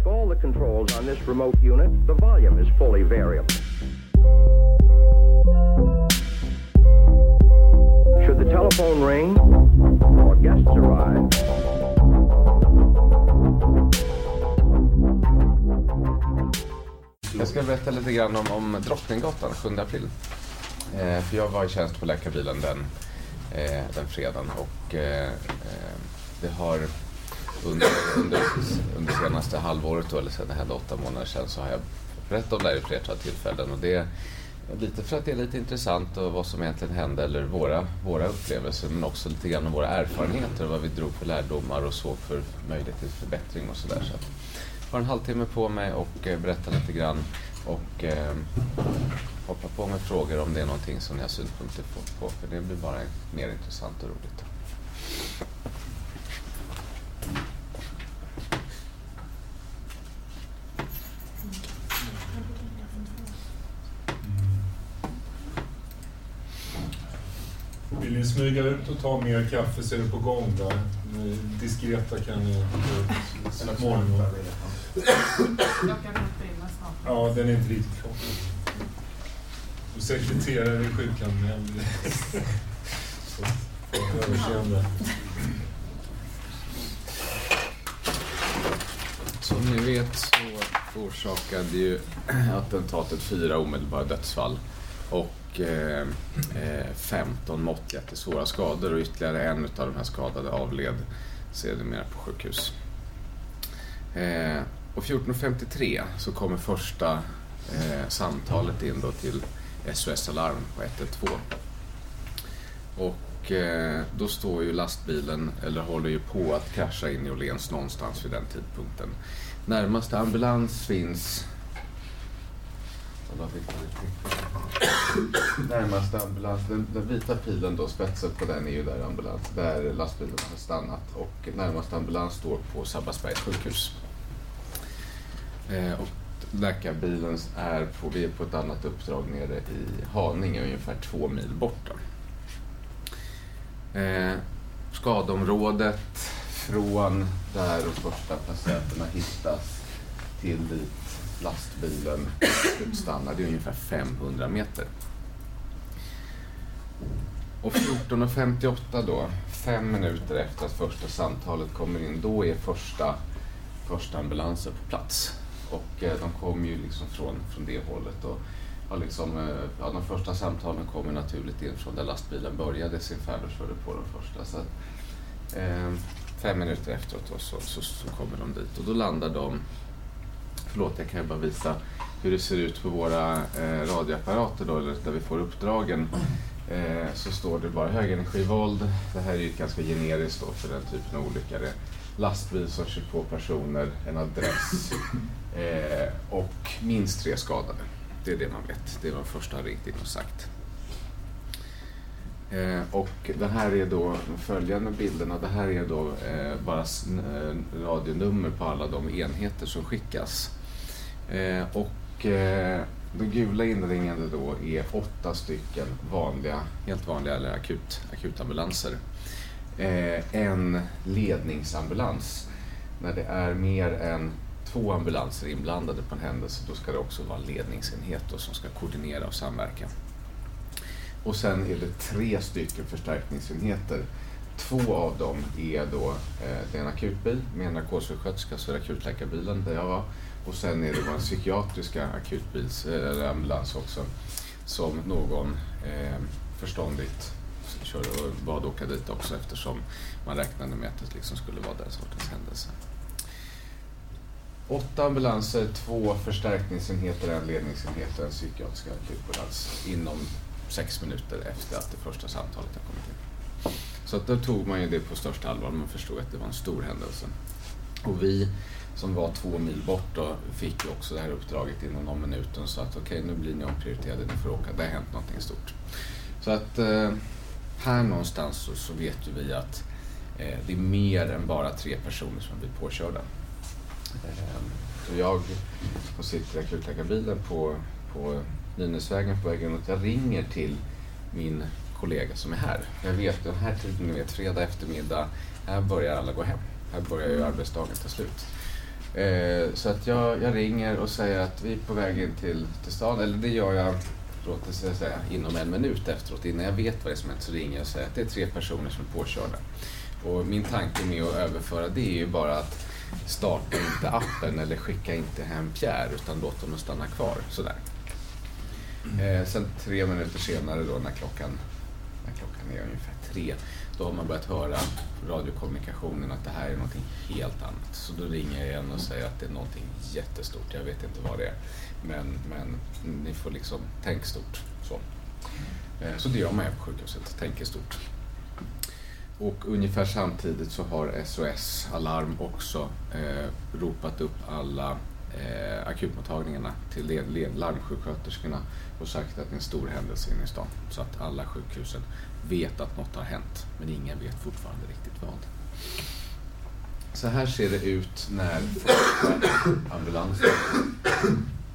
Like all the controls on this remote unit, the volume is fully variable. Should the telephone ring or guests arrive, Jag ska berätta lite grann om, om Drottninggatan 7 april. Eh, för jag var i tjänst på läkarbilen den, eh, den fredagen och eh, eh det har under, under, under senaste halvåret då, eller sedan det hände åtta månader sedan så har jag berättat om det här i flertal tillfällen och det är lite för att det är lite intressant och vad som egentligen hände eller våra, våra upplevelser men också lite grann om våra erfarenheter och vad vi drog för lärdomar och såg för möjlighet till förbättring och sådär. Så jag har en halvtimme på mig och eh, lite grann och eh, hoppa på med frågor om det är någonting som ni har synpunkter på, på för det blir bara mer intressant och roligt. Vill ni smyga ut och ta mer kaffe så är det på gång där. Ni Diskreta kan ni så småningom. Jag kan hämta in mig snart. Ja, den är inte riktigt klar. Och sekreterare i får överseende. Som ni vet så orsakade ju attentatet fyra omedelbara dödsfall och och eh, eh 15 måttliga till svåra skador och ytterligare en av de här skadade avled sedermera på sjukhus. Eh, och 14.53 så kommer första eh, samtalet in då till SOS Alarm på 112. Och eh, då står ju lastbilen, eller håller ju på att krascha in i Åhléns någonstans vid den tidpunkten. Närmaste ambulans finns... Närmaste ambulans, den, den vita pilen då, spetsen på den är ju där ambulans, där lastbilen har stannat och närmaste ambulans står på Sabbatsbergs sjukhus. Eh, och läkarbilen är på, vi är på ett annat uppdrag nere i Haninge, ungefär två mil borta. Eh, skadområdet från där de första patienterna hittas till dit lastbilen stannar, det är ungefär 500 meter. Och 14.58 då, fem minuter efter att första samtalet kommer in, då är första, första ambulansen på plats. Och eh, de kommer ju liksom från, från det hållet. Och har liksom, eh, ja, de första samtalen kommer naturligt in från där lastbilen började sin färd och körde på de första. Så att, eh, fem minuter efteråt då, så, så, så kommer de dit och då landar de Förlåt, jag kan ju bara visa hur det ser ut på våra eh, radioapparater då, eller där vi får uppdragen. Eh, så står det bara högenergivåld. Det här är ju ganska generiskt då för den typen av olycka. Det är lastbil som kör på personer, en adress eh, och minst tre skadade. Det är det man vet. Det är vad första har ringt in och sagt. Eh, och det här är då de följande bilderna. Det här är då eh, bara eh, radionummer på alla de enheter som skickas. Eh, och eh, gula inringade då är åtta stycken vanliga, helt vanliga eller akut, akutambulanser. Eh, en ledningsambulans. När det är mer än två ambulanser inblandade på en händelse då ska det också vara en ledningsenhet då, som ska koordinera och samverka. Och sen är det tre stycken förstärkningsenheter. Två av dem är då eh, det är en akutbil med en narkossjuksköterska, så är det akutläkarbilen där jag var. Och sen är det vår psykiatriska akutbils, eller ambulans också, som någon eh, förståndigt körde och bad åka dit också eftersom man räknade med att det liksom skulle vara den sortens händelse. Åtta ambulanser, två förstärkningsenheter, en ledningsenhet och en psykiatrisk akutambulans inom sex minuter efter att det första samtalet har kommit in. Så att då tog man ju det på största allvar. Man förstod att det var en stor händelse. Och vi som var två mil bort och fick ju också det här uppdraget inom någon minuten. Så att okej, nu blir ni omprioriterade, ni får åka. Det har hänt någonting stort. Så att eh, här någonstans så, så vet ju vi att eh, det är mer än bara tre personer som blir påkörda. Eh, så jag som sitter i akutläkarbilen på, på Nynäsvägen på vägen och Jag ringer till min kollega som är här. Jag vet den här tiden, ni vet fredag eftermiddag, här börjar alla gå hem. Här börjar ju arbetsdagen ta slut. Eh, så att jag, jag ringer och säger att vi är på väg in till, till stan. Eller det gör jag låt oss säga, inom en minut efteråt. Innan jag vet vad det är som hänt så ringer jag och säger att det är tre personer som är påkörda. Och min tanke med att överföra det är ju bara att starta inte appen eller skicka inte hem Pierre utan låt dem stanna kvar sådär. Eh, sen tre minuter senare då när klockan, när klockan är ungefär tre, då har man börjat höra radiokommunikationen att det här är någonting helt annat. Så då ringer jag igen och säger att det är någonting jättestort. Jag vet inte vad det är. Men, men ni får liksom, tänka stort. Så, eh, så det gör man ju på sjukhuset, tänker stort. Och ungefär samtidigt så har SOS Alarm också eh, ropat upp alla eh, akutmottagningarna till larmsjuksköterskorna och sagt att det är en stor händelse inne i stan. Så att alla sjukhusen vet att något har hänt, men ingen vet fortfarande riktigt vad. Så här ser det ut när ambulansen,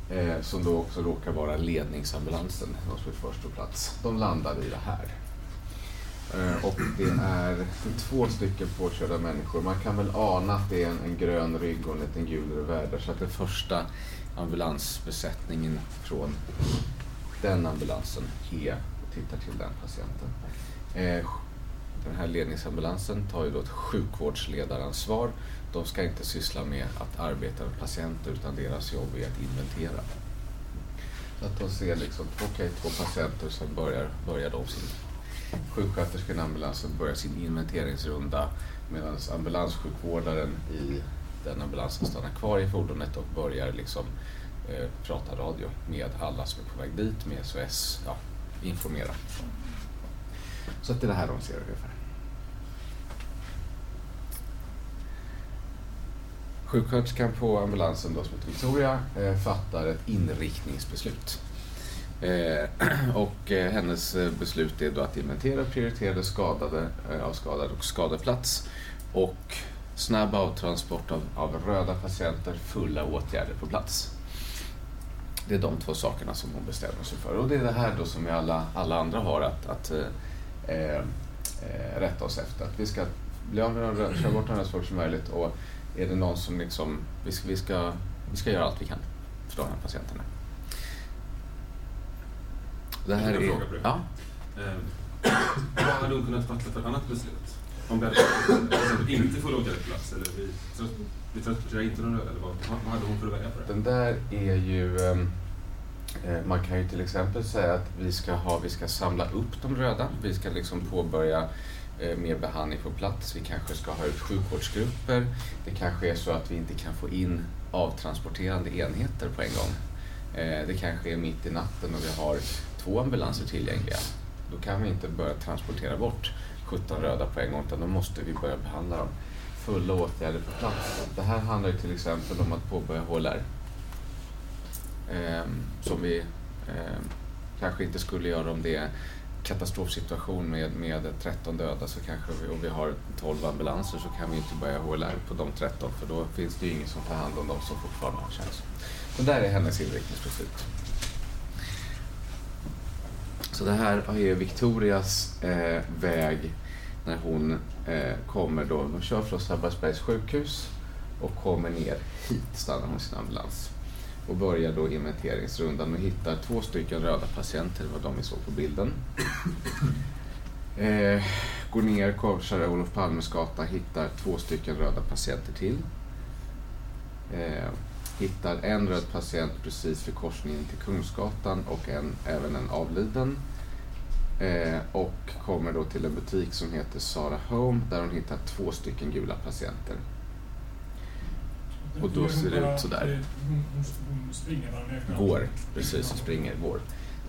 eh, som då också råkar vara ledningsambulansen, de som är först på plats, de landar i det här. Eh, och det är två stycken påkörda människor. Man kan väl ana att det är en, en grön rygg och en liten gul revär. Så att den första ambulansbesättningen från den ambulansen är tittar till den patienten. Eh, den här ledningsambulansen tar ju då ett sjukvårdsledaransvar. De ska inte syssla med att arbeta med patienter utan deras jobb är att inventera. Så att de ser liksom, okej, okay, två patienter, sen börjar, börjar de sin sjuksköterskan i ambulansen börjar sin inventeringsrunda medan ambulanssjukvårdaren i den ambulansen stannar kvar i fordonet och börjar liksom eh, prata radio med alla som är på väg dit, med SOS, ja, informera. Så att det är det här de ser ungefär. Sjuksköterskan på ambulansen då, som heter Victoria eh, fattar ett inriktningsbeslut. Eh, och eh, hennes eh, beslut är då att inventera prioriterade skadade, eh, avskadade och skadeplats och snabb avtransport av, av röda patienter, fulla åtgärder på plats. Det är de två sakerna som hon bestämmer sig för. Och det är det här då som vi alla, alla andra har att, att eh, eh, rätta oss efter. Att vi ska bli av med dem, köra bort dem så fort som möjligt och är det någon som liksom, vi ska, vi ska, vi ska göra allt vi kan för de här patienterna. Det här är... fråga. Ja. Eh, vad hade hon kunnat fatta för annat beslut? Om det inte får åtgärdsplats eller vi, vi transporterar inte någon röda eller vad, vad hade hon för att välja på det? Den där är ju... Ehm, eh, man kan ju till exempel säga att vi ska, ha, vi ska samla upp de röda. Vi ska liksom påbörja eh, mer behandling på plats. Vi kanske ska ha ut sjukvårdsgrupper. Det kanske är så att vi inte kan få in avtransporterande enheter på en gång. Eh, det kanske är mitt i natten och vi har två ambulanser tillgängliga. Då kan vi inte börja transportera bort 17 röda på en gång utan då måste vi börja behandla dem. Fulla åtgärder på plats. Det här handlar ju till exempel om att påbörja HLR. Eh, som vi eh, kanske inte skulle göra om det är katastrofsituation med, med 13 döda så kanske vi, och vi har 12 ambulanser så kan vi inte börja HLR på de 13 för då finns det ju ingen som tar hand om dem som fortfarande har chans. Så där är hennes inriktningsbeslut. Så det här är Victorias eh, väg när hon eh, kommer då. Hon kör från Sabbatsbergs sjukhus och kommer ner hit, stannar hon sin ambulans. Och börjar då inventeringsrundan och hittar två stycken röda patienter, det var de vi såg på bilden. Eh, går ner, korsar Olof Palmes gata, hittar två stycken röda patienter till. Eh, hittar en röd patient precis vid korsningen till Kungsgatan och en, även en avliden. Eh, och kommer då till en butik som heter Sara Home där hon hittar två stycken gula patienter. Och då ser det ut sådär. Går, precis, springer, går.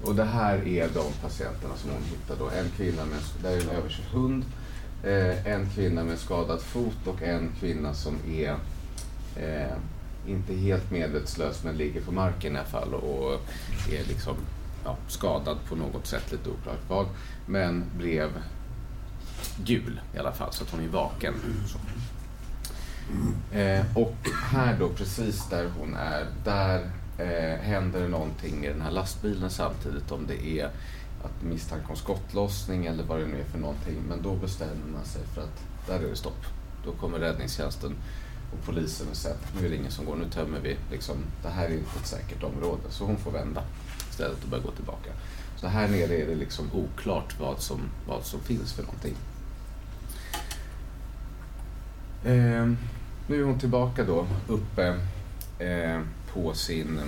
Och det här är de patienterna som hon hittar då. En kvinna med, där är en överkörd hund, eh, en kvinna med skadad fot och en kvinna som är eh, inte helt medvetslös men ligger på marken i alla fall och är liksom ja, skadad på något sätt, lite oklart vad. Men blev gul i alla fall, så att hon är vaken. Eh, och här då, precis där hon är, där eh, händer det någonting med den här lastbilen samtidigt. Om det är att misstanke om skottlossning eller vad det nu är för någonting. Men då bestämmer man sig för att där är det stopp. Då kommer räddningstjänsten och polisen säger att nu är det ingen som går, nu tömmer vi. Liksom, det här är inte ett säkert område. Så hon får vända istället och börja gå tillbaka. Så här nere är det liksom oklart vad som, vad som finns för någonting. Eh, nu är hon tillbaka då uppe eh, på sin,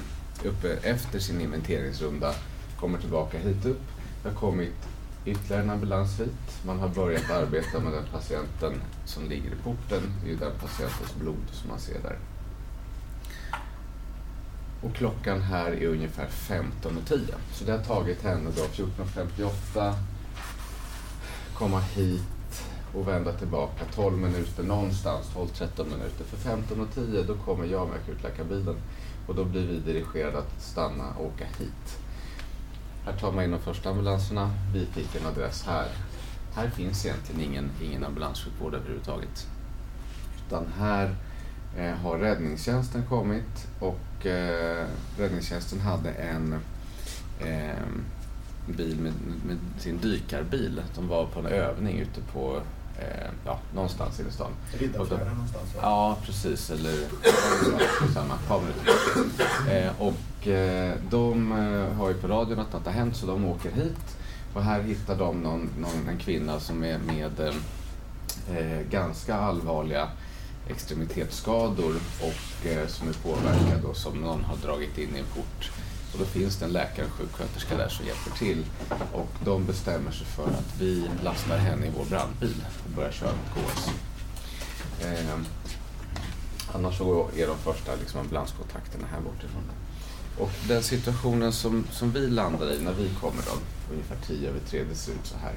uppe efter sin inventeringsrunda. Kommer tillbaka hit upp. Det har kommit ytterligare en ambulans hit. Man har börjat arbeta med den patienten som ligger i porten. Det är ju den patientens blod som man ser där. Och klockan här är ungefär 15.10. Så det har tagit henne då 14.58 komma hit och vända tillbaka 12 minuter någonstans, 12-13 minuter. För 15.10 då kommer jag med akutläkarbilen och då blir vi dirigerade att stanna och åka hit. Här tar man in de första ambulanserna. Vi fick en adress här. Här finns egentligen ingen, ingen ambulanssjukvård överhuvudtaget. Utan här eh, har räddningstjänsten kommit och eh, räddningstjänsten hade en eh, bil med, med, sin dykarbil. De var på en övning ute på eh, ja, någonstans i stan. Riddarfjärden någonstans va? Ja, precis. Eller samma. Eh, och eh, de eh, har ju på radion att något har hänt så de åker hit. Och här hittar de någon, någon, en kvinna som är med eh, ganska allvarliga extremitetsskador och eh, som är påverkad och som någon har dragit in i en port. Och då finns det en läkare och sjuksköterska där som hjälper till. Och de bestämmer sig för att vi lastar henne i vår brandbil och börjar köra mot KS. Eh, annars så är de första liksom, ambulanskontakterna här bortifrån. Och den situationen som, som vi landar i när vi kommer då, ungefär tio över tre, det ser ut så här.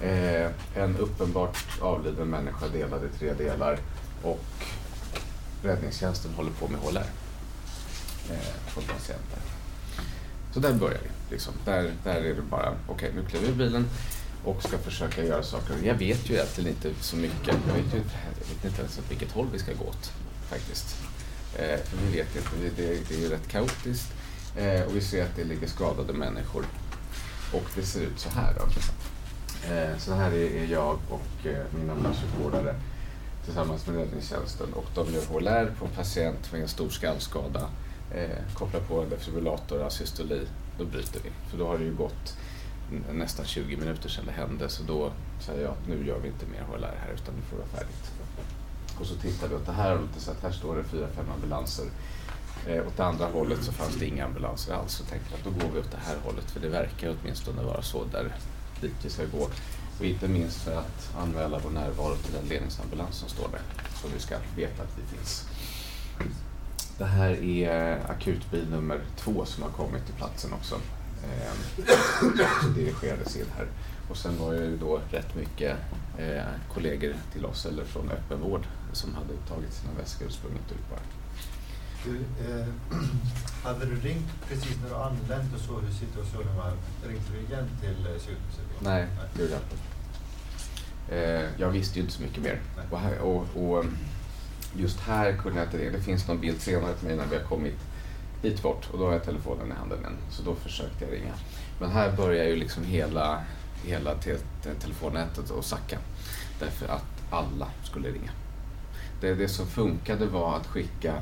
Eh, en uppenbart avliden människa delad i tre delar och räddningstjänsten håller på med HLR eh, på patienter. Så där börjar vi. Liksom. Där, där är det bara, okej okay, nu kliver vi i bilen och ska försöka göra saker. Jag vet ju egentligen inte så mycket. Jag vet, ju, jag vet inte ens åt vilket håll vi ska gå åt faktiskt. Eh, vi vet inte, det, det, det är ju rätt kaotiskt eh, och vi ser att det ligger skadade människor. Och det ser ut så här då. Eh, så här är, är jag och eh, min ambulanssjukvårdare tillsammans med räddningstjänsten och de gör HLR på en patient med en stor skallskada. Eh, kopplar på en defibrillator, asystoli, då bryter vi. För då har det ju gått nästan 20 minuter sedan det hände så då säger jag att nu gör vi inte mer HLR här utan nu får det vara färdigt. Och så tittar vi åt det här hållet och så att här står det fyra, fem ambulanser. Eh, åt det andra hållet så fanns det inga ambulanser alls. Så tänkte jag att då går vi åt det här hållet för det verkar åtminstone vara så där dit vi ska gå. Och inte minst för att anmäla vår närvaro till den ledningsambulans som står där. Så vi ska veta att vi finns. Det här är akutbil nummer två som har kommit till platsen också. Som dirigerades in här. Och sen var det ju då rätt mycket eh, kollegor till oss eller från öppenvård som hade tagit sina väskor och sprungit ut bara. Du, eh, hade du ringt precis när du anlänt och såg hur situationen var? Ringde du igen till eh, sjukhuset? Nej, det gjorde jag inte. Eh, jag visste ju inte så mycket mer. Och, och just här kunde jag inte det. Det finns någon bild senare till mig när vi har kommit hit bort och då har jag telefonen i handen än. Så då försökte jag ringa. Men här börjar ju liksom hela, hela te te telefonnätet att sacka. Därför att alla skulle ringa. Det, det som funkade var att skicka,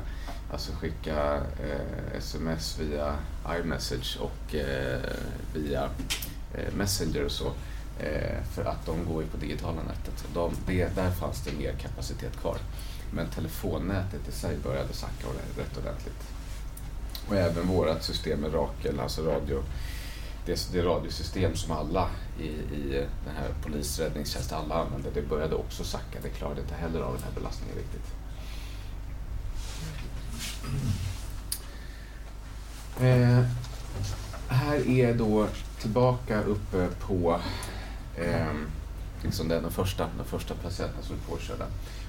alltså skicka eh, sms via iMessage och eh, via eh, Messenger och så. Eh, för att de går ju på digitala nätet. De, det, där fanns det mer kapacitet kvar. Men telefonnätet i sig började sacka rätt ordentligt. Och även vårt system med Rakel, alltså radio, det, det radiosystem som alla i, i den här polisräddningstjänsten alla använde, det började också sacka. Det klarade inte heller av den här belastningen riktigt. Eh, här är då tillbaka uppe på eh, liksom den, den, första, den första patienten som är påkörda.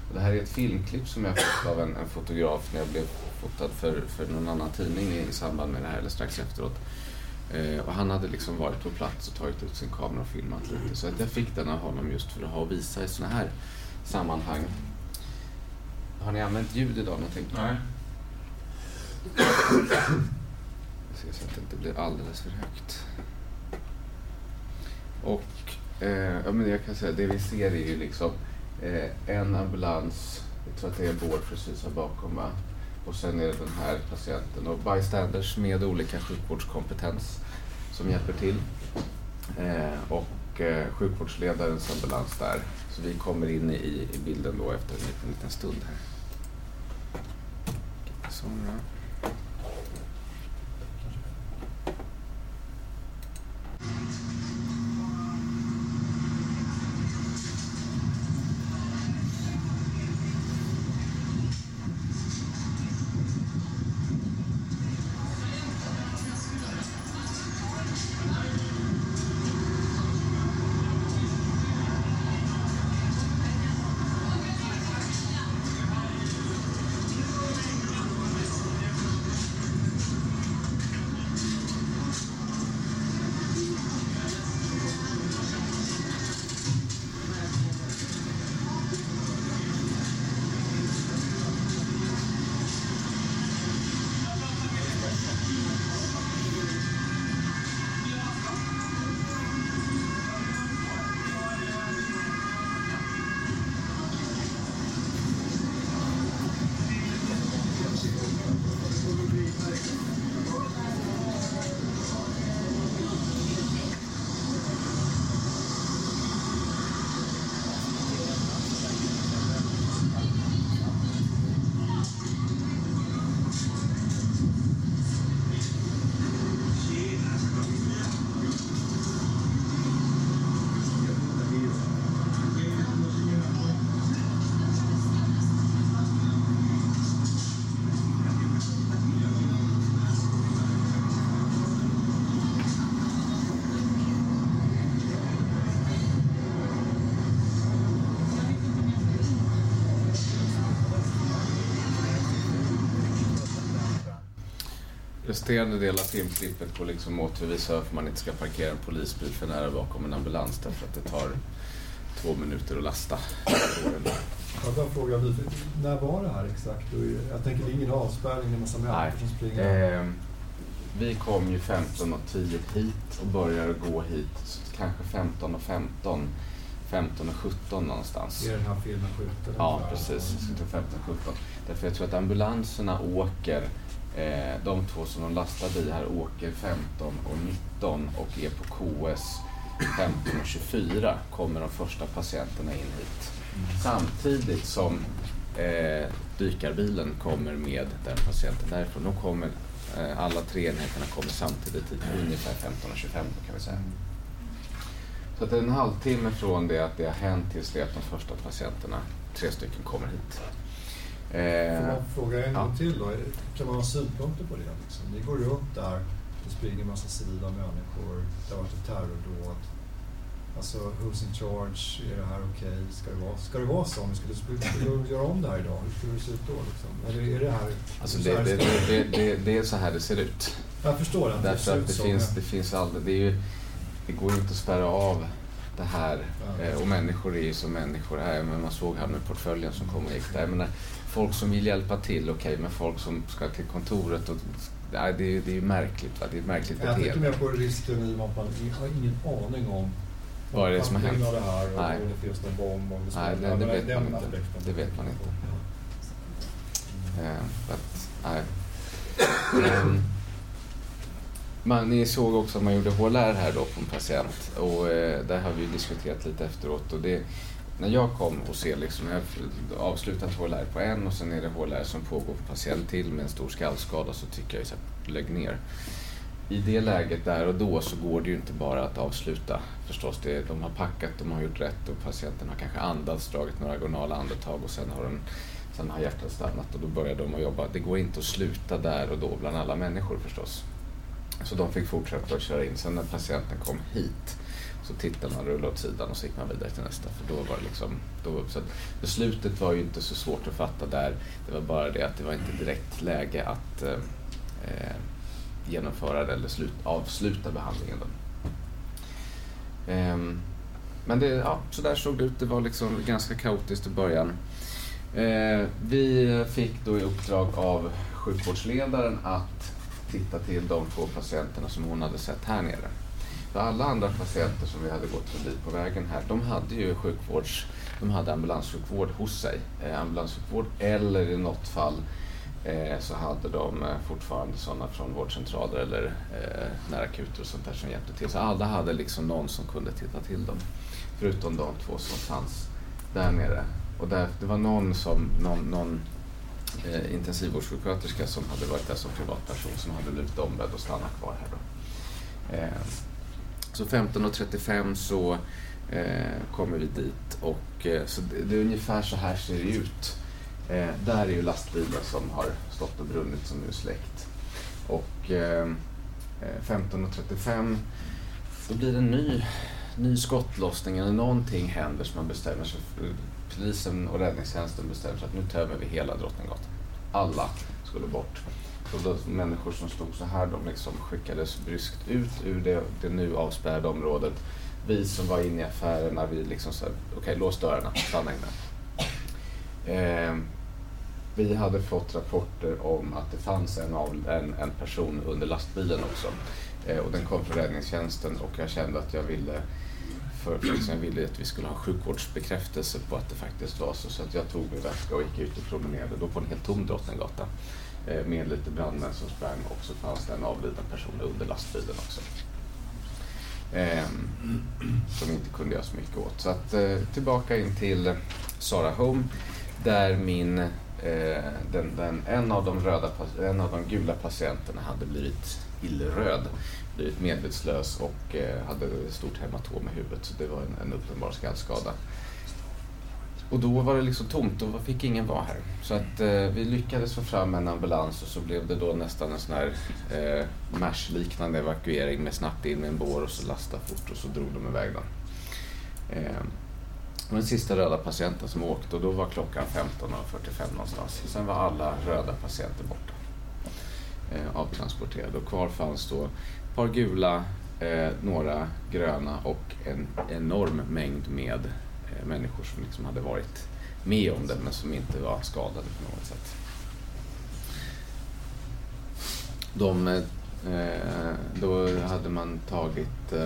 Och det här är ett filmklipp som jag fått av en, en fotograf när jag blev fotad för, för någon annan tidning i, i samband med det här, eller strax efteråt. Eh, och han hade liksom varit på plats och tagit ut sin kamera och filmat lite. Så att jag fick den av honom just för att ha och visa i sådana här sammanhang. Har ni använt ljud idag någonting? Nej. Jag ska se så att det inte blir alldeles för högt. Och eh, ja, men jag kan säga, det vi ser är ju liksom eh, en ambulans Jag tror att det är vård precis här bakom va? Och sen är det den här patienten och bystanders med olika sjukvårdskompetens som hjälper till. Eh, och eh, sjukvårdsledarens ambulans där. Så vi kommer in i, i bilden då efter en liten, liten stund här. Så, ja. Resterande del av filmklippet går liksom åt för att visa varför man inte ska parkera en polisbil för nära bakom en ambulans därför att det tar två minuter att lasta. Jag bara fråga när var det här exakt? Och Jag tänker det är ingen avspärrning, det är massa människor som springer. Eh, vi kom ju 15.10 hit och började gå hit kanske 15.15, 15 15 och 17 någonstans. Är den här filmen skjuten? Ja, precis. Jag tror 15 17. Därför jag tror att ambulanserna åker, eh, de två som de lastar i här åker 15 och 19 och är på KS 15 och 24 kommer de första patienterna in hit. Samtidigt som eh, dykarbilen kommer med den patienten därifrån. De kommer, eh, alla tre enheterna kommer samtidigt hit, ungefär 15 och 25 kan vi säga. Så att det är en halvtimme från det att det har hänt tills det att de första patienterna, tre stycken, kommer hit. Får Eh, man fråga en ja. gång till då? Kan man ha synpunkter på det? Liksom? Ni går runt där, det springer en massa civila människor, det har varit ett terrordåd. Alltså, who's in charge? Är det här okej? Ska, det vara, ska det vara så? Om vi skulle, skulle, skulle vi göra om det här idag? Hur skulle det se ut då? Liksom? Eller är det här... alltså så det, här det, det, det, det är så här det ser ut. Jag förstår att Därför ser att det så, finns, men- det finns aldrig, det är ju, det går ju inte att spärra av det här. Ja. Eh, och människor är ju som människor är. Men man såg här med portföljen som kom och gick där. Menar, folk som vill hjälpa till, okej, men folk som ska till kontoret och Nej, det, är, det är ju märkligt. Va? Det är ett märkligt Jag tänker beteende. mer på risken i att man har ingen aning om Vad är det som har hänt? Av det här, och Nej. det finns någon bomb. Om det Nej, det- det vet den man inte. Det vet man inte. Eh, så att, nej. Ehm, man, ni såg också att man gjorde HLR här då på en patient och eh, där har vi diskuterat lite efteråt. Och det, när jag kom och ser liksom, jag har avslutat HLR på en och sen är det HLR som pågår på patient till med en stor skallskada så tycker jag ju såhär, lägg ner. I det läget där och då så går det ju inte bara att avsluta förstås. Det, de har packat, de har gjort rätt och patienten har kanske andats, dragit några agonala andetag och sen har, den, sen har hjärtat stannat och då börjar de att jobba. Det går inte att sluta där och då bland alla människor förstås. Så de fick fortsätta att köra in. Sen när patienten kom hit så tittade man, rullade åt sidan och så gick man vidare till nästa. För då var det liksom, då, så att beslutet var ju inte så svårt att fatta där. Det var bara det att det var inte direkt läge att eh, eh genomföra det eller slut, avsluta behandlingen. Då. Ehm, men det, ja, så där såg det ut. Det var liksom ganska kaotiskt i början. Eh, vi fick då i uppdrag av sjukvårdsledaren att titta till de två patienterna som hon hade sett här nere. För alla andra patienter som vi hade gått förbi på vägen här, de hade ju de hade ambulanssjukvård hos sig. Eh, ambulanssjukvård eller i något fall eh, så hade de eh, fortfarande sådana från vårdcentraler eller eh, närakuter och sånt där som hjälpte till. Så alla hade liksom någon som kunde titta till dem. Förutom de två som fanns där nere. Och där, det var någon, som, någon, någon eh, intensivvårdssjuksköterska som hade varit där som privatperson som hade blivit ombedd att stanna kvar här. Då. Eh, så 15.35 så eh, kommer vi dit och eh, så det, det är ungefär så här ser det ut. Eh, där är ju lastbilen som har stått och brunnit som nu är släckt. Och eh, eh 15.35 då blir det en ny, ny skottlossning eller någonting händer som man bestämmer sig för. Polisen och räddningstjänsten bestämmer sig att nu tömmer vi hela Drottninggatan. Alla skulle bort. Och då, människor som stod så här, de liksom skickades bryskt ut ur det, det nu avspärrade området. Vi som var inne i affärerna, vi liksom så okej okay, lås dörrarna, stanna inne. Eh, vi hade fått rapporter om att det fanns en, av, en, en person under lastbilen också. Eh, och den kom från räddningstjänsten och jag kände att jag ville för, för liksom jag ville att vi skulle ha sjukvårdsbekräftelse på att det faktiskt var så. Så att jag tog min väska och gick ut och promenerade då på en helt tom Drottninggata Eh, med lite brandmän som sprang och så fanns det en avliden person under lastbilen också. Eh, som inte kunde göra så mycket åt. Så att eh, tillbaka in till Sara Home där min Eh, den, den, en, av de röda, en av de gula patienterna hade blivit illröd, blivit medvetslös och eh, hade ett stort hematom i huvudet. Så det var en, en uppenbar skallskada. Och då var det liksom tomt, då fick ingen vara här. Så att eh, vi lyckades få fram en ambulans och så blev det då nästan en sån här eh, MASH-liknande evakuering med snabbt in med en bår och så lasta fort och så drog de iväg den. Eh, den sista röda patienten som åkte och då var klockan 15.45 någonstans. Sen var alla röda patienter borta. Eh, avtransporterade och kvar fanns då ett par gula, eh, några gröna och en enorm mängd med Eh, människor som liksom hade varit med om det men som inte var skadade på något sätt. De, eh, då hade man tagit eh,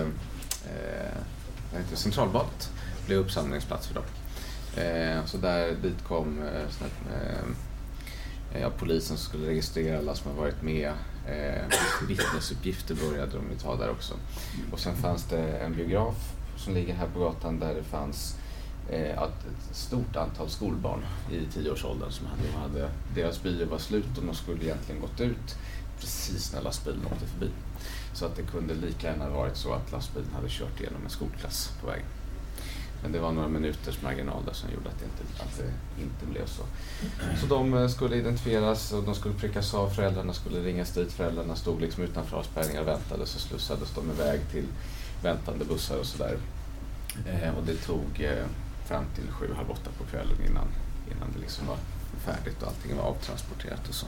eh centralbadet blev uppsamlingsplats för dem. Eh, så där dit kom eh, eh, ja, polisen som skulle registrera alla som har varit med. Eh, vittnesuppgifter började de ju ta där också. Och sen fanns det en biograf som ligger här på gatan där det fanns Eh, att ett stort antal skolbarn i tioårsåldern som hade, hade, deras bio var slut och de skulle egentligen gått ut precis när lastbilen åkte förbi. Så att det kunde lika gärna varit så att lastbilen hade kört igenom en skolklass på vägen. Men det var några minuters marginal där som gjorde att det inte, att det inte blev så. Så de eh, skulle identifieras och de skulle prickas av, föräldrarna skulle ringas dit, föräldrarna stod liksom utanför avspärrningar och väntade så slussades de iväg till väntande bussar och sådär. Eh, och det tog fram till sju, halv åtta på kvällen innan, innan det liksom var färdigt och allting var avtransporterat och så.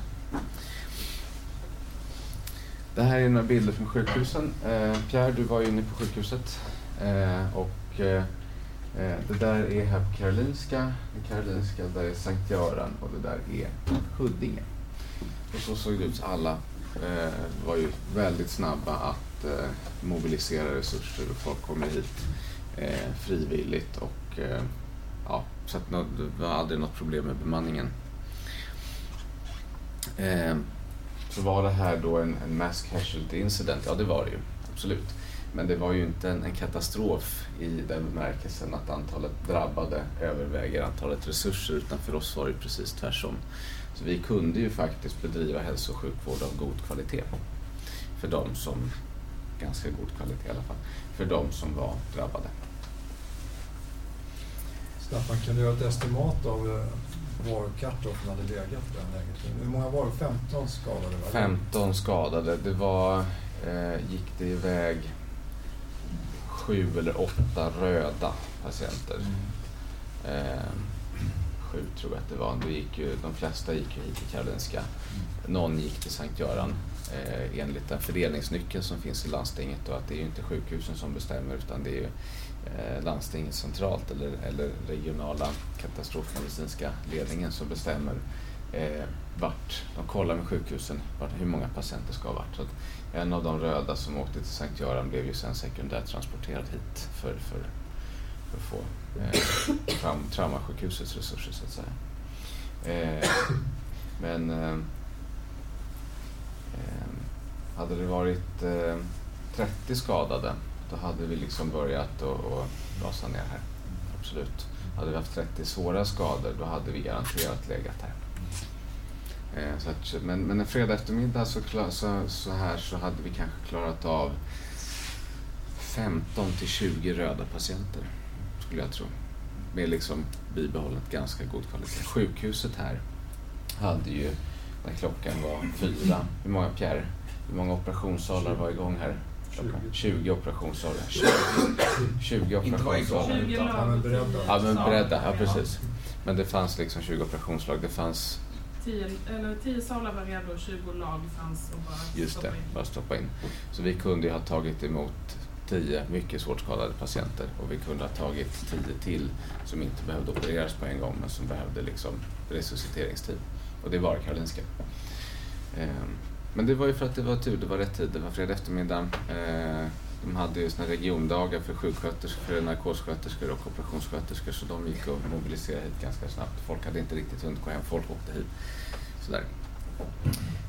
Det här är några bilder från sjukhusen. Eh, Pierre, du var ju inne på sjukhuset eh, och eh, eh det där är här på Karolinska, det Karolinska, där är Sankt Göran och det där är Huddinge. Och så såg det ut. Alla eh, var ju väldigt snabba att eh, mobilisera resurser och folk kommer hit eh, frivilligt och Eh, ja, så att det var aldrig något problem med bemanningen. Ehm. Så var det här då en, en mass casualty incident? Ja, det var det ju. Absolut. Men det var ju inte en, en, katastrof i den bemärkelsen att antalet drabbade överväger antalet resurser utan för oss var det precis tvärtom. Så vi kunde ju faktiskt bedriva hälso och sjukvård av god kvalitet. För de som, ganska god kvalitet i alla fall, för de som var drabbade. Staffan, kan du göra ett estimat av eh, var cut-offen hade legat i det läget? Hur många var det? 15 skadade? 15 skadade. Det var, eh, gick det iväg sju eller åtta röda patienter. Mm. Eh, sju tror jag att det var. Då gick ju, de flesta gick ju hit till Karolinska. Mm. Någon gick till Sankt Göran eh, enligt den fördelningsnyckel som finns i landstinget och att det är ju inte sjukhusen som bestämmer utan det är ju Eh, landstinget centralt eller, eller regionala katastrofmedicinska ledningen som bestämmer eh, vart, de kollar med sjukhusen vart, hur många patienter ska ha varit. Så en av de röda som åkte till Sankt Göran blev ju sen sekundärt transporterad hit för, för, för att få eh, fram traumasjukhusets resurser så att säga. Eh, men eh, eh, hade det varit eh, 30 skadade då hade vi liksom börjat att rasa ner här. Absolut. Hade vi haft 30 svåra skador då hade vi garanterat legat här. Eh, så att, men, men en fredag eftermiddag så, så, så här så hade vi kanske klarat av 15 till 20 röda patienter, skulle jag tro. Med liksom bibehållet ganska god kvalitet. Sjukhuset här hade ju, när klockan var fyra, hur många Pierre? Hur många operationssalar var igång här? 20 operationssalar. 20, 20 operationssalar. 20 Ja, men lag. beredda. Ja, men beredda. Ja, precis. Men det fanns liksom 20 operationslag. Det fanns 10, eller 10 salar var redo och 20 lag fanns och bara Just stoppa det, in. bara stoppa in. Så vi kunde ju ha tagit emot 10 mycket svårt skadade patienter och vi kunde ha tagit 10 till som inte behövde opereras på en gång men som behövde liksom resusciteringstid. Och det var Karolinska. Ehm, men det var ju för att det var tur, det var rätt tid, det var fredag eftermiddag. Eh, De hade ju såna regiondagar för sjuksköterskor, narkossköterskor och operationssköterskor så de gick och mobiliserade hit ganska snabbt. Folk hade inte riktigt hunnit gå hem, folk åkte hit. Sådär.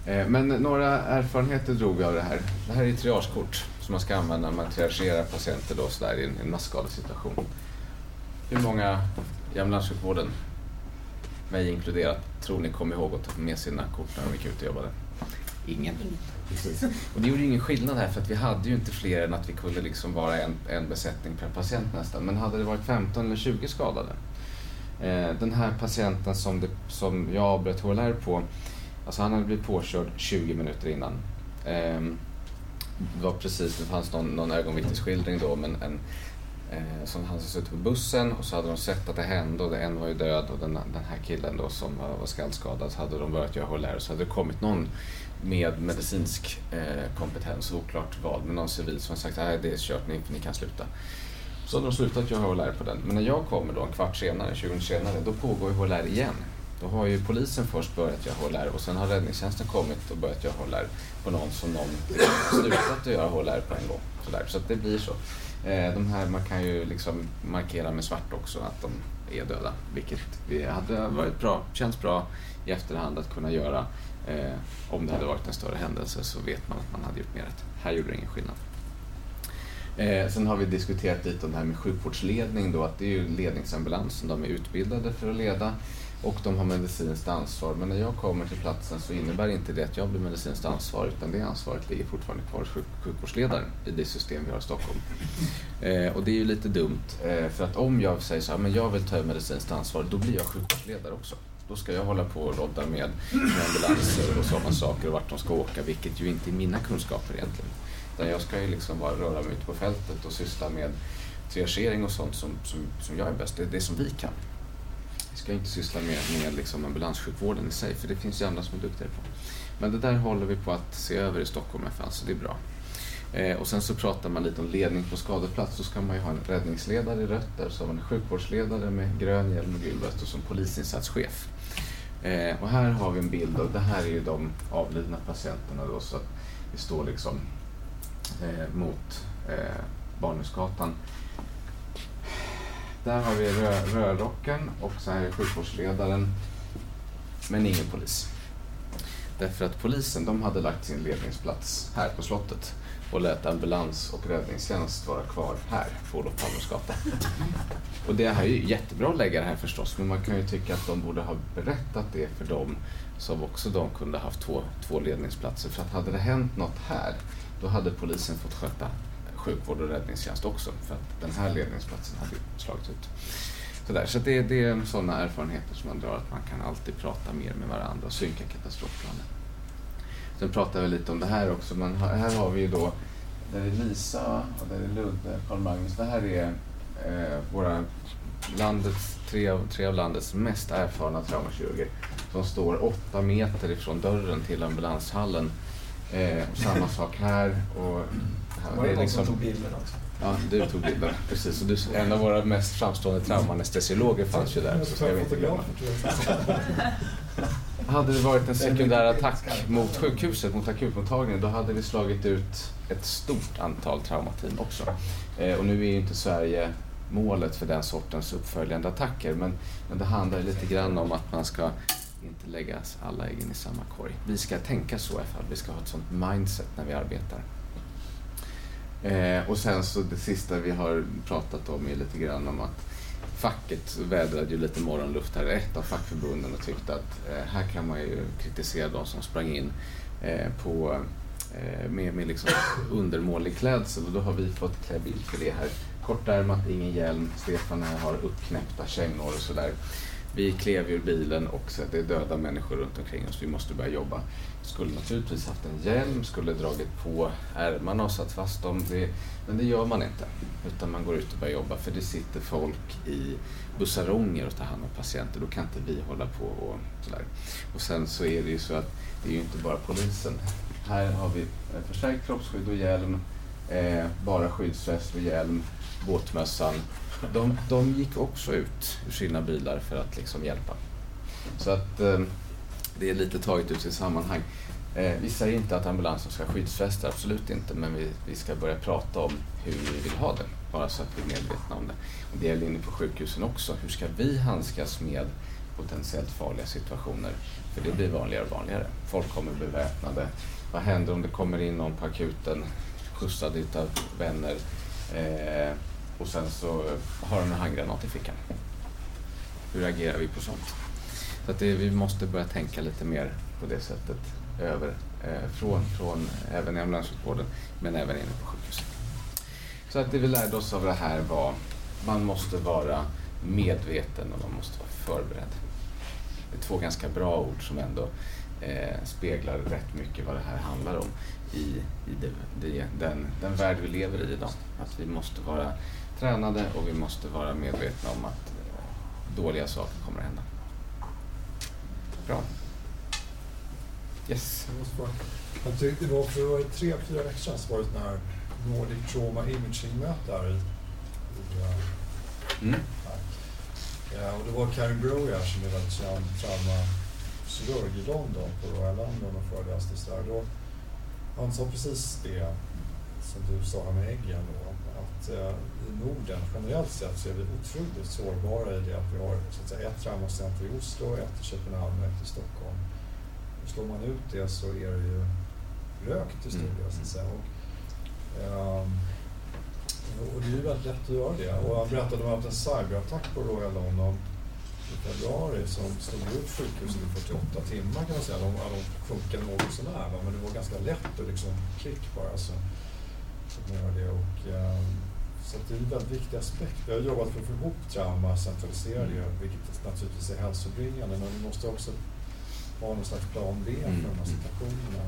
Eh, Men några erfarenheter drog vi av det här. Det här är ett triagekort som man ska använda när man triagerar patienter då, sådär, i en, en masskadesituation. Hur många i ambulanssjukvården, mig inkluderat, tror ni kom ihåg att ta med sina kort när de gick ut och jobbade? Ingen. Precis. Och det gjorde ju ingen skillnad här för att vi hade ju inte fler än att vi kunde liksom vara en, en besättning per patient nästan. Men hade det varit 15 eller 20 skadade. Eh, den här patienten som, det, som jag avbröt HLR på, alltså han hade blivit påkörd 20 minuter innan. Eh, det var precis, det fanns någon, någon ögonvittnesskildring då, men en, eh, som han hade suttit på bussen och så hade de sett att det hände och en var ju död och den, den här killen då som var, skallskadad så hade de börjat göra HLR så hade det kommit någon med medicinsk eh, kompetens, oklart vad, men någon civil som har sagt att det är kört, ni, ni kan sluta. Så hade de slutat göra HLR på den. Men när jag kommer då en kvart senare, 20 minuter senare, då pågår ju HLR igen. Då har ju polisen först börjat göra HLR och sen har räddningstjänsten kommit och börjat göra HLR på någon som någon slutat att göra HLR på en gång. Sådär. Så att det blir så. Eh, de här, man kan ju liksom markera med svart också att de är döda, vilket vi hade varit bra, känns bra i efterhand att kunna göra. Eh, om det hade varit en större händelse så vet man att man hade gjort mer rätt. Här gjorde det ingen skillnad. Eh, sen har vi diskuterat lite om det här med sjukvårdsledning då, att det är ju ledningsambulansen, de är utbildade för att leda och de har medicinskt ansvar. Men när jag kommer till platsen så innebär inte det att jag blir medicinskt ansvarig utan det ansvaret ligger fortfarande kvar hos sjuk sjukvårdsledaren i det system vi har i Stockholm. Eh, och det är ju lite dumt eh, för att om jag säger så här, men jag vill ta medicinskt ansvar, då blir jag sjukvårdsledare också. Då ska jag hålla på och rodda med, med ambulanser och sådana saker och vart de ska åka, vilket ju inte är mina kunskaper egentligen. Utan jag ska ju liksom bara röra mig ute på fältet och syssla med triagering och sånt som, som, som jag är bäst. Det är det som vi kan. Vi ska inte syssla med, med liksom ambulanssjukvården i sig, för det finns ju andra som är duktigare på. Men det där håller vi på att se över i Stockholm FN, så det är bra. Eh, och sen så pratar man lite om ledning på skadeplats. Då ska man ju ha en räddningsledare i rött där, så har man en sjukvårdsledare med grön hjälm och gul väst och som polisinsatschef. Eh, och här har vi en bild och det här är ju de avlidna patienterna då, så att vi står liksom eh, mot eh, Barnhusgatan. Där har vi rö och så här är sjukvårdsledaren, men ingen polis. Därför att polisen, de hade lagt sin ledningsplats här på slottet och lät ambulans och räddningstjänst vara kvar här på Olof Palmes gata. Och det här är ju jättebra att lägga det här förstås, men man kan ju tycka att de borde ha berättat det för dem som också de kunde haft två, två ledningsplatser. För att hade det hänt något här, då hade polisen fått sköta sjukvård och räddningstjänst också, för att den här ledningsplatsen hade ju slagit ut. Sådär, så det, det är sådana erfarenheter som man drar, att man kan alltid prata mer med varandra och synka katastrofplanen. Sen pratar vi lite om det här också, men här har vi ju då, där är Lisa och där är Ludde, Karl Magnus. Det här är eh, våra landets, tre, av, tre av landets mest erfarna traumakirurger som står åtta meter ifrån dörren till ambulanshallen. Eh, samma sak här. Och Var det någon som tog bilden också? Ja, du tog bilden. Precis. Och du, en av våra mest framstående traumanestesiologer fanns ju där. Så ska vi inte glömma. Hade det varit en sekundär attack mot sjukhuset, mot akutmottagningen, då hade vi slagit ut ett stort antal traumateam också. Eh, och nu är ju inte Sverige målet för den sortens uppföljande attacker. Men, men det handlar lite grann om att man ska inte lägga alla äggen i samma korg. Vi ska tänka så i alla fall. Vi ska ha ett sånt mindset när vi arbetar. Eh, och sen så det sista vi har pratat om är lite grann om att facket vädrade ju lite morgonluft här, ett av fackförbunden och tyckte att eh, här kan man ju kritisera de som sprang in eh, på, eh, med, med liksom undermålig klädsel och då har vi fått klä bild för det här. Kortärmat, ingen hjälm, Stefan här har uppknäppta kängor och sådär. Vi klev ur bilen och så att det är döda människor runt omkring oss, vi måste börja jobba. Skulle naturligtvis haft en hjälm, skulle dragit på ärmarna och satt fast dem. Det, men det gör man inte. Utan man går ut och börjar jobba för det sitter folk i bussaronger och tar hand om patienter. Då kan inte vi hålla på och sådär. Och sen så är det ju så att det är ju inte bara polisen. Här har vi förstärkt kroppsskydd och hjälm, eh, bara skyddsväst och hjälm, båtmössan. De, de gick också ut ur sina bilar för att liksom hjälpa. Så att eh, det är lite taget ut sitt sammanhang. Eh, vi säger inte att ambulansen ska skyddsfästa, skyddsvästar, absolut inte, men vi, vi ska börja prata om hur vi vill ha det, bara så att vi är medvetna om det. Och det gäller inne på sjukhusen också. Hur ska vi handskas med potentiellt farliga situationer? För det blir vanligare och vanligare. Folk kommer beväpnade. Vad händer om det kommer in någon på akuten skjutsad utav vänner eh, och sen så har de en handgranat i fickan? Hur agerar vi på sånt? Så att det, vi måste börja tänka lite mer på det sättet över, eh, från, från även i ambulanssjukvården men även inne på sjukhuset. Så att det vi lärde oss av det här var man måste vara medveten och man måste vara förberedd. Det är två ganska bra ord som ändå eh, speglar rätt mycket vad det här handlar om i, i det, det, den, den värld vi lever i idag. Att vi måste vara tränade och vi måste vara medvetna om att eh, dåliga saker kommer att hända. Bra. Yes. Jag måste bara, jag tyckte det var för tre, fyra veckor sedan så var det ett här Nordic Trauma Imaging-möte här i, i Mm. här. Ja, och det var Karin Broyer som är väldigt känd traumakirurg i London på Royal London och föreläste där. Då, han sa precis det som du sa med äggen då, att eh, i Norden generellt sett så är vi otroligt sårbara i det att vi har så att säga, ett traumacenter i Oslo, ett i Köpenhamn och ett i Stockholm. Och slår man ut det så är det ju rökt stor del så att säga. Och, ehm, och det är ju väldigt lätt att göra det. Och han berättade om att en cyberattack på Royal London i februari som slog ut sjukhuset i 48 timmar kan man säga. De, de funkar något sånär men det var ganska lätt att liksom klick bara så. Det. Och, ehm, så det är en väldigt viktig aspekt. Vi har jobbat för att få ihop trauma, centralisera det, vilket naturligtvis är hälsobringande. Men vi måste också ha någon slags plan B för de här situationerna.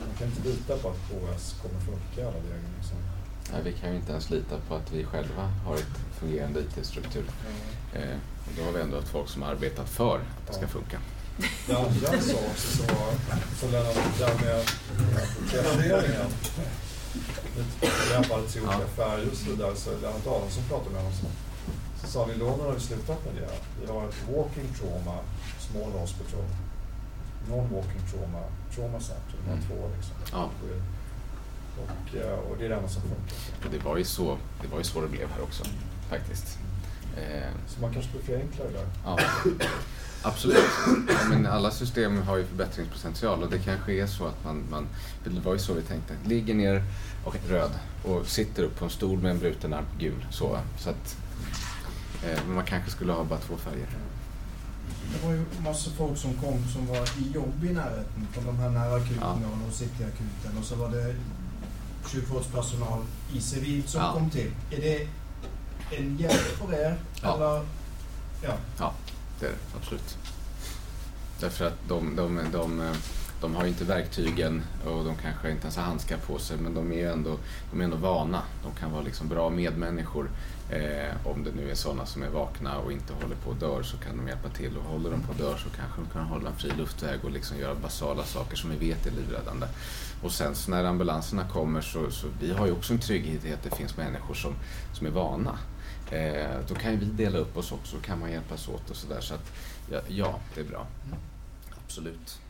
Man kan inte lita på att KS kommer funka alla vägar. Liksom. Nej, vi kan ju inte ens lita på att vi själva har ett fungerande IT-struktur. Eh, och då har vi ändå ett folk som arbetat för att det ska funka. Det andra sa också så, så Lennart, det där med testeringen. Det här fallet till olika Ja. färger och så vidare. Så Lennart Adolfsson pratade med honom. Så, sa vi, London har vi slutat med det. Vi har ett walking trauma, small hospital, non-walking trauma, trauma center. De har Mm. två liksom. Ja. Och, eh, och det är det enda som funkar. Det var ju så det, var ju så det blev här också, faktiskt. Eh, Så man kanske borde förenkla det där. Ja, absolut. Men alla system har ju förbättringspotential och det kanske är så att man, man det var ju så vi tänkte, ligger ner och röd och sitter upp på en stol med en bruten arm, gul. Så, så att eh, man kanske skulle ha bara två färger. Det var ju massa folk som kom som var i jobb i närheten från de här nära akuterna Ja. och Cityakuten och så var det sjukvårdspersonal i civil som Ja. kom till. Är det en hjälp för er? Ja. Eller? Ja. Ja, det är det absolut. Därför att de, de, de, de har ju inte verktygen och de kanske inte ens har handskar på sig men de är ju ändå, de är ändå vana. De kan vara liksom bra medmänniskor. Eh, om det nu är sådana som är vakna och inte håller på att dör så kan de hjälpa till. Och håller de på att dör så kanske de kan hålla en fri luftväg och liksom göra basala saker som vi vet är livräddande. Och sen så när ambulanserna kommer så, så vi har ju också en trygghet i att det finns människor som, som är vana. Eh, då kan ju vi dela upp oss också, kan man hjälpas åt och sådär. Så att ja, ja, det är bra. Mm. Absolut.